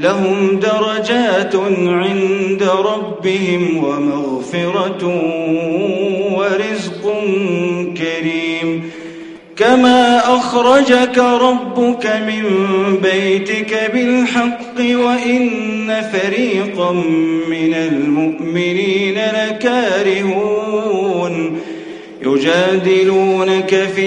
لهم درجات عند ربهم ومغفرة ورزق كريم. كما أخرجك ربك من بيتك بالحق وإن فريقا من المؤمنين لكارهون. يجادلونك في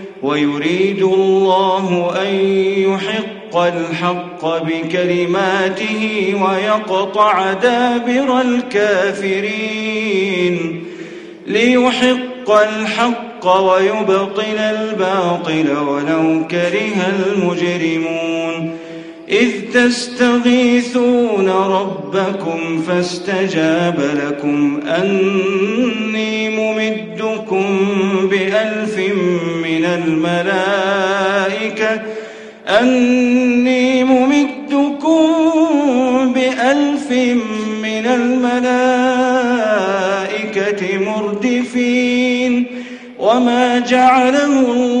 ويريد الله أن يحق الحق بكلماته ويقطع دابر الكافرين ليحق الحق ويبطل الباطل ولو كره المجرمون إذ تستغيثون ربكم فاستجاب لكم أني ممدكم بألف من الملائكة. أني ممدكم بألف من الملائكة مردفين. وما جعله الله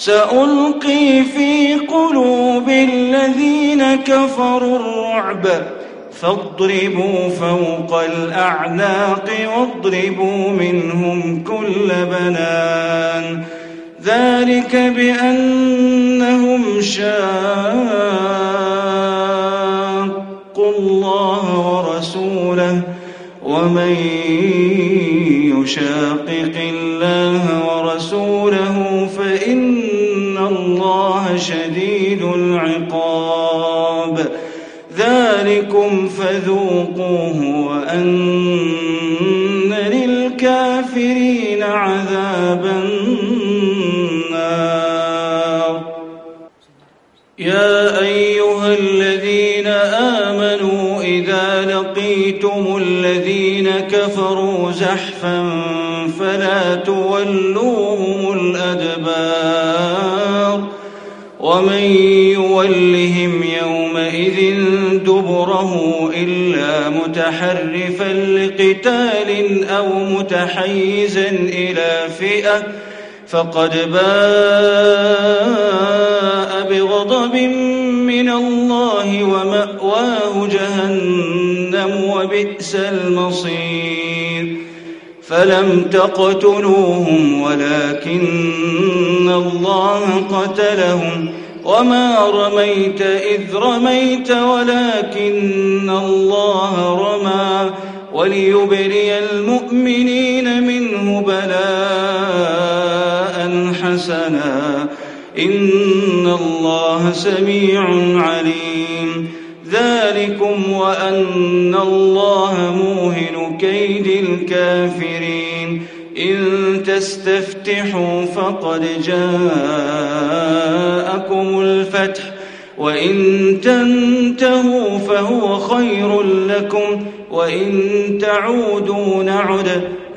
سألقي في قلوب الذين كفروا الرعب. فاضربوا فوق الأعناق واضربوا منهم كل بنان. ذلك بأنهم شاقوا الله ورسوله. ومن يشاقق الله يا أيها الذين آمنوا إذا لقيتم الذين كفروا زحفا فلا تولوهم الأدبار ومن يولهم يومئذ دبره إلا متحرفا لقتال أو متحيزا إلى فئة فقد باء بغضب من الله ومأواه جهنم وبئس المصير. فلم تقتلوهم ولكن الله قتلهم. وما رميت إذ رميت ولكن الله رمى. وليبري المؤمنين منه بلاء حسنا. الله سميع عليم. ذلكم وأن الله موهن كيد الكافرين. إن تستفتحوا فقد جاءكم الفتح وإن تنتهوا فهو خير لكم وإن تعودوا نعد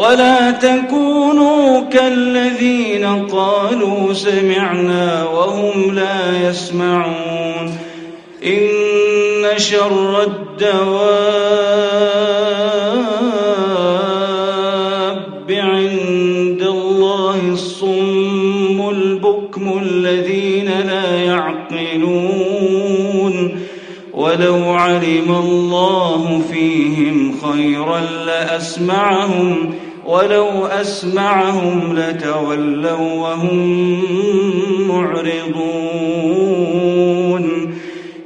ولا تكونوا كالذين قالوا سمعنا وهم لا يسمعون. إن شر الدواب عند الله الصم البكم الذين لا يعقلون. ولو علم الله فيهم خيرا لأسمعهم ولو أسمعهم لتولوا وهم معرضون.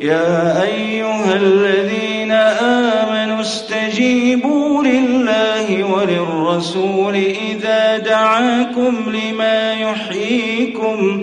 يا أيها الذين آمنوا استجيبوا لله وللرسول إذا دعاكم لما يحييكم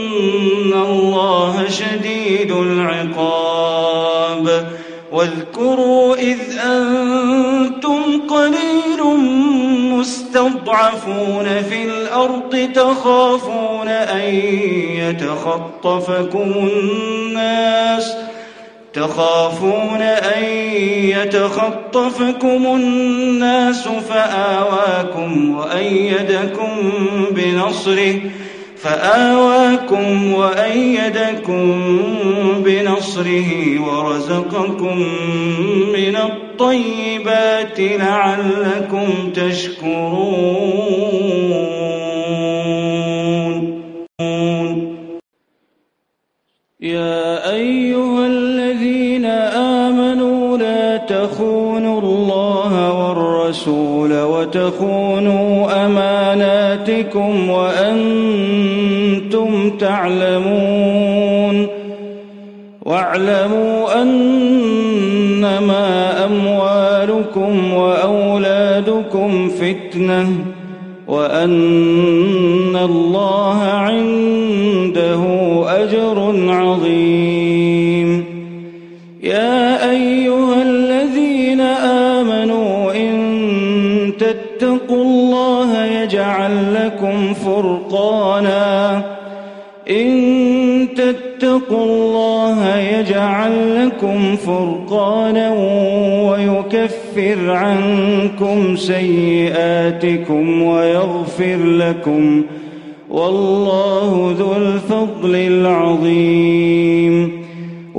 الله شديد العقاب واذكروا إذ أنتم قليل مستضعفون في الأرض تخافون أن يتخطفكم الناس تخافون أن يتخطفكم الناس فآواكم وأيدكم بنصره فآواكم وأيدكم بنصره ورزقكم من الطيبات لعلكم تشكرون. أماناتكم وأنتم تعلمون واعلموا أنما أموالكم وأولادكم فتنة وأن الله عنده لكم فرقانا. إن تتقوا الله يجعل لكم فرقانا ويكفر عنكم سيئاتكم ويغفر لكم. والله ذو الفضل العظيم.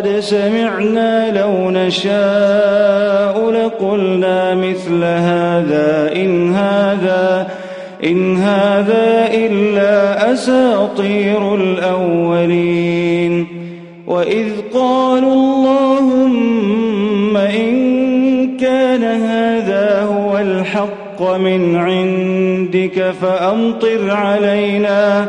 قد سمعنا لو نشاء لقلنا مثل هذا إن هذا إن هذا إلا أساطير الأولين وإذ قالوا اللهم إن كان هذا هو الحق من عندك فأمطر علينا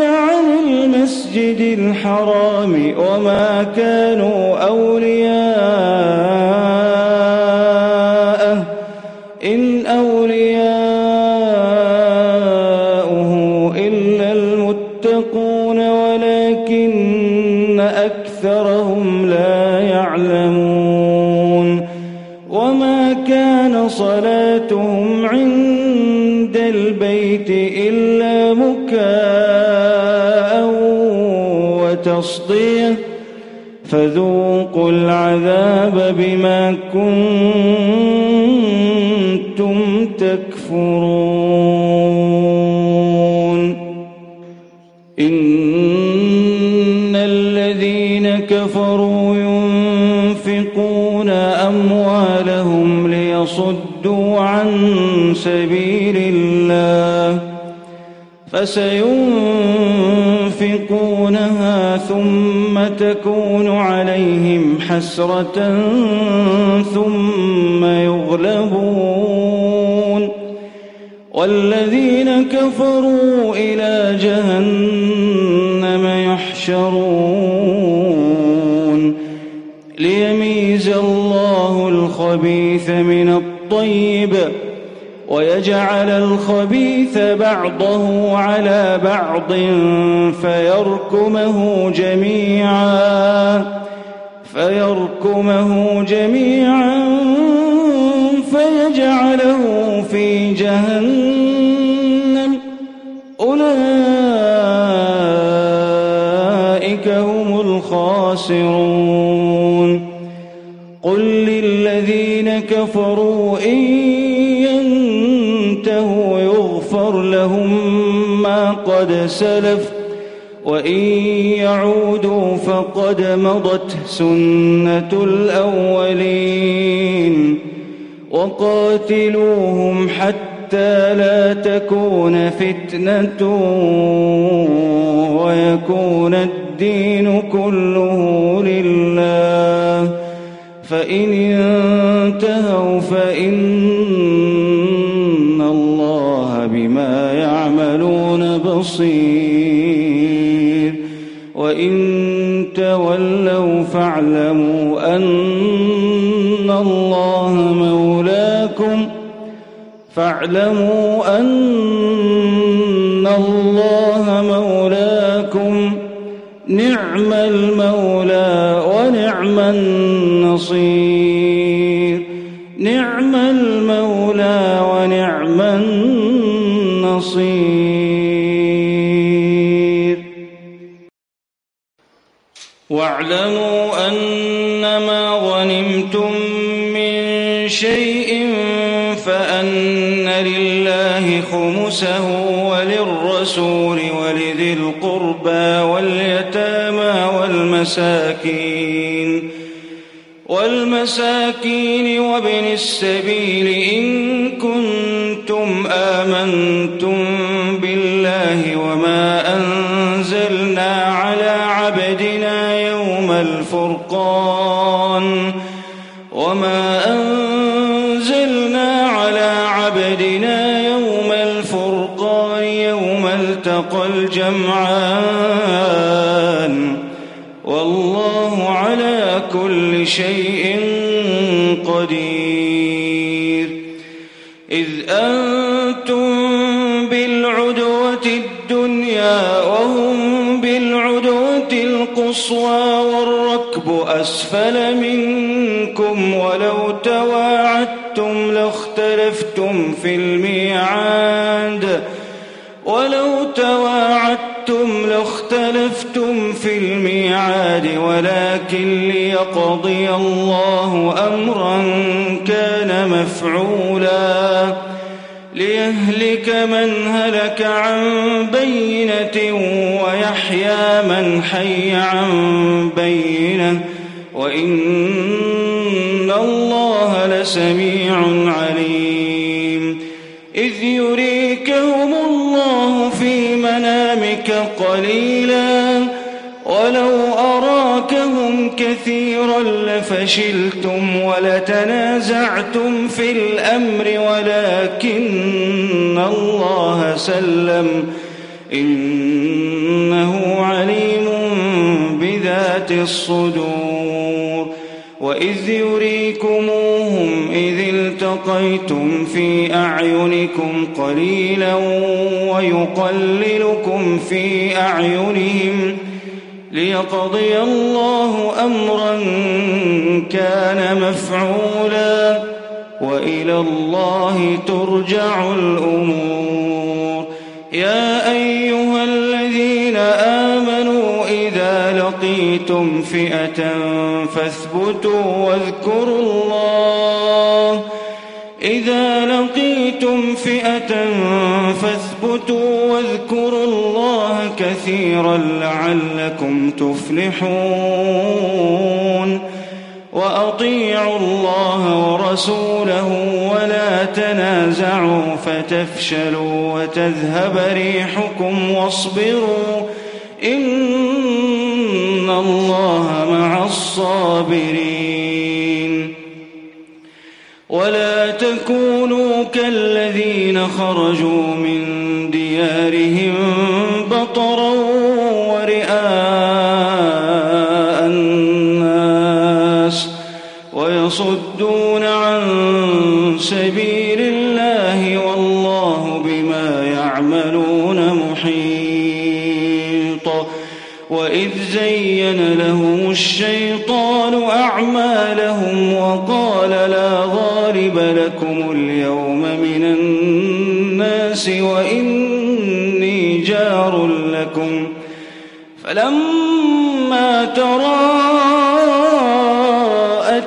عن المسجد الحرام وما كانوا أولياءه. إن أولياؤه إلا المتقون ولكن أكثرهم لا يعلمون. وما كان صلاتهم عند البيت إلا وتصديه فذوقوا العذاب بما كنتم تكفرون. إن الذين كفروا ينفقون أموالهم ليصدوا عن سبيل الله فسينفقونها ثم تكون عليهم حسرة ثم يغلبون والذين كفروا إلى جهنم يحشرون ليميز الله الخبيث من الطيب ويجعل الخبيث بعضه على بعض فيركمه جميعا فيركمه جميعا فيجعله في جهنم. أولئك هم الخاسرون. قد سلف وإن يعودوا فقد مضت سنة الأولين. وقاتلوهم حتى لا تكون فتنة ويكون الدين كله لله. فإن فاعلموا أن الله مولاكم نعم المولى ونعم النصير. نعم المولى ونعم النصير. واعلموا أنما غنمتم من شيء فأن لله خمسه وللرسول ولذي القربى واليتامى والمساكين والمساكين وابن السبيل إن كنتم شيء قدير. إذ أنتم بالعدوة الدنيا وهم بالعدوة القصوى والركب أسفل منكم ولو تواعدتم لاختلفتم في الميعاد. ولو تواعدتم لاختلفتم في الميعاد ولكن ليقضي الله أمرا كان مفعولا. ليهلك من هلك عن بينة ويحيى من حي عن بينة. وإن الله لسميع عليم. إذ يريكهم الله في منامك قليلا كثيرا لفشلتم ولتنازعتم في الأمر ولكن الله سلم. إنه عليم بذات الصدور. وإذ يريكموهم إذ التقيتم في أعينكم قليلا ويقللكم في أعينهم. ليقضي الله أمرا كان مفعولا وإلى الله ترجع الأمور. يا أيها الذين آمنوا إذا لقيتم فئة فاثبتوا واذكروا الله. إذا لقيتم فئة فاثبتوا واذكروا الله كثيرا لعلكم تفلحون. وأطيعوا الله ورسوله ولا تنازعوا فتفشلوا وتذهب ريحكم واصبروا. إن الله مع الصابرين. ولا تكونوا كالذين خرجوا من ديارهم بطرا ورئاء الناس ويصدون عن سبيل الله والله بما يعملون محيط وإذ زين لهم الشيطان فلما تراءت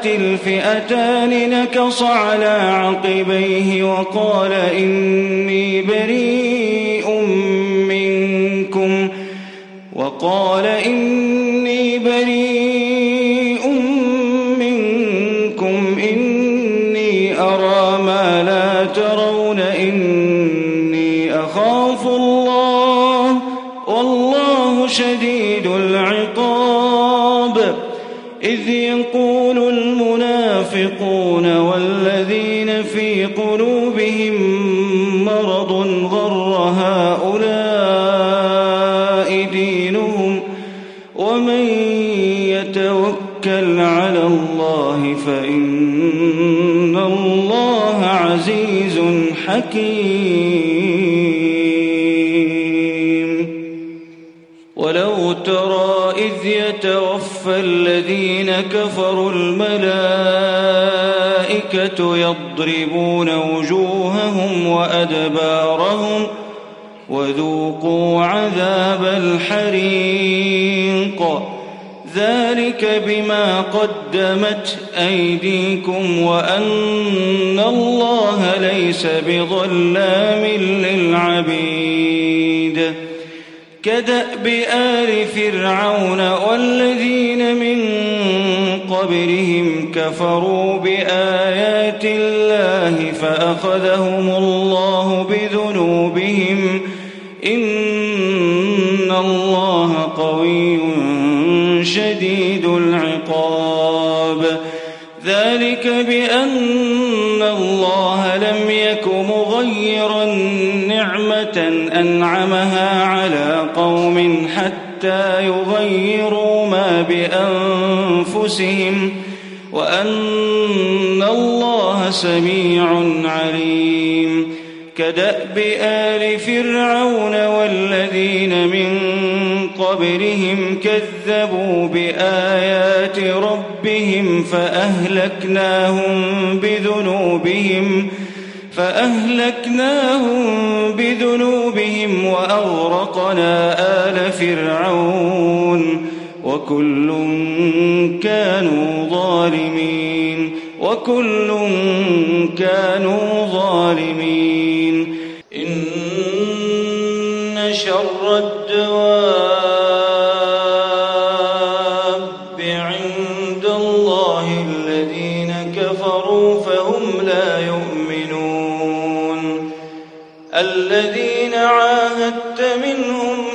الفئتان نكص على عقبيه وقال إني بريء منكم وقال إني قلوبهم مرض غر هؤلاء دينهم ومن يتوكل على الله فإن الله عزيز حكيم. ولو ترى إذ يتوفى الذين كفروا الملائكة يضربون وجوههم وأدبارهم وذوقوا عذاب الحريق. ذلك بما قدمت أيديكم وأن الله ليس بظلام للعبيد. كدأب آل فرعون والذين من قبلهم كفروا بآيات الله فأخذهم الله بذنوبهم إن الله قوي شديد العقاب ذلك بأن الله لم يك مغيرا نعمة أنعمها على قوم حتى يغيروا ما بأنفسهم وأن الله سميع عليم. كدأب آل فرعون والذين من قبلهم كذبوا بآيات ربهم فأهلكناهم بذنوبهم فأهلكناهم بذنوبهم وأغرقنا آل فرعون. وكل كانوا ظالمين وكل كانوا ظالمين إن شر الدواب عند الله الذين كفروا فهم لا يؤمنون الذين عاهدت منهم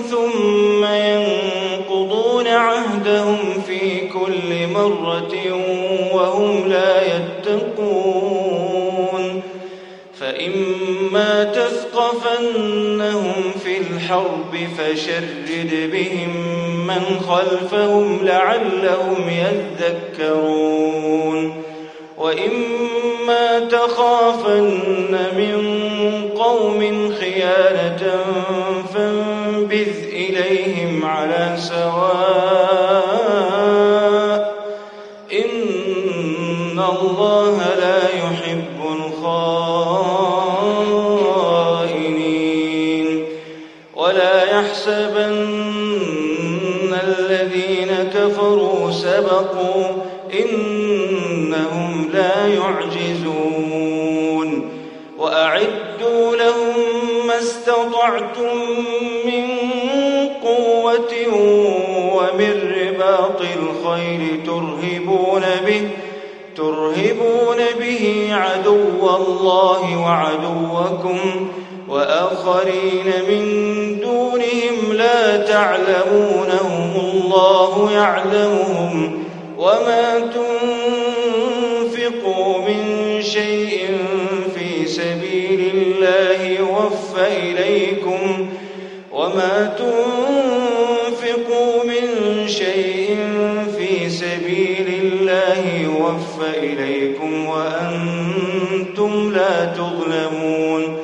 مرة وهم لا يتقون فإما تثقفنهم في الحرب فشرد بهم من خلفهم لعلهم يذكرون وإما تخافن من قوم خيانة فانبذ إليهم على سواء يحسبن الذين كفروا سبقوا إنهم لا يعجزون وأعدوا لهم ما استطعتم من قوة ومن رباط الخير ترهبون به ترهبون به عدو الله وعدوكم وآخرين من لا تعلمونهم الله يعلمهم وما تنفقوا من شيء في سبيل الله يوفى إليكم وما تنفقوا من شيء في سبيل الله يوفى إليكم وأنتم لا تظلمون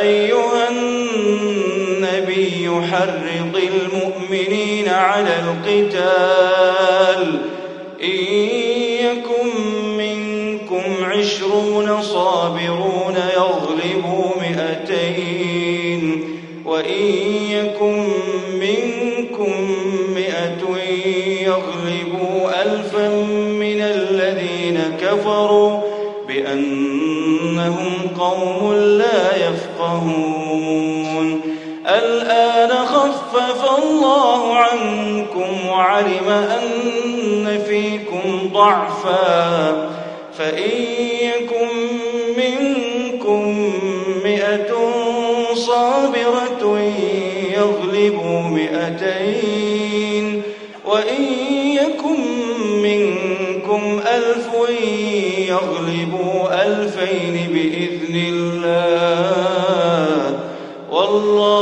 أيها النبي حرض المؤمنين على القتال. إن يكن منكم عشرون صابرون يغلبوا وعلم أن فيكم ضعفا فإن يكن منكم مئة صابرة يغلبوا مئتين وإن يكن منكم ألف يغلبوا ألفين بإذن الله والله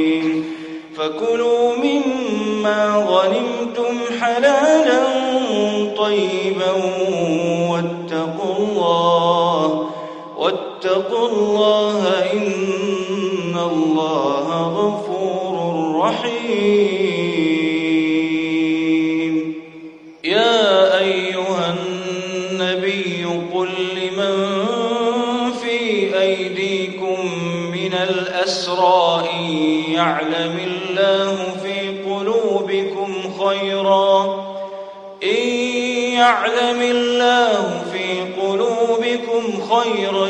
الله إن الله غفور رحيم. يا أيها النبي قل لمن في أيديكم من الأسرى إن يعلم الله في قلوبكم خيرا. إن يعلم الله في قلوبكم خيرا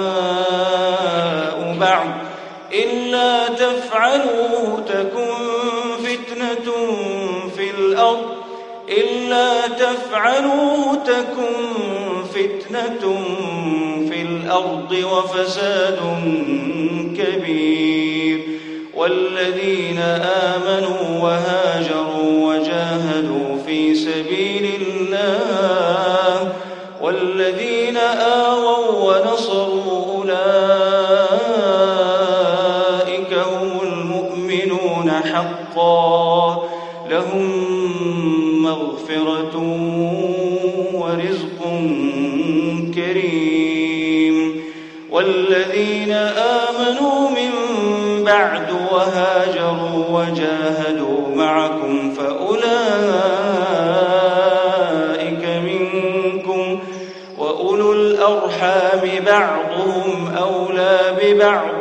تفعلوه تكن فتنة في الأرض. إلا تفعلوه تكن فتنة في الأرض وفساد كبير. والذين آمنوا وهاجروا وجاهدوا في سبيل الله. والذين آووا ونصروا وهاجروا وجاهدوا معكم فأولئك منكم وأولو الأرحام بعضهم أولى ببعض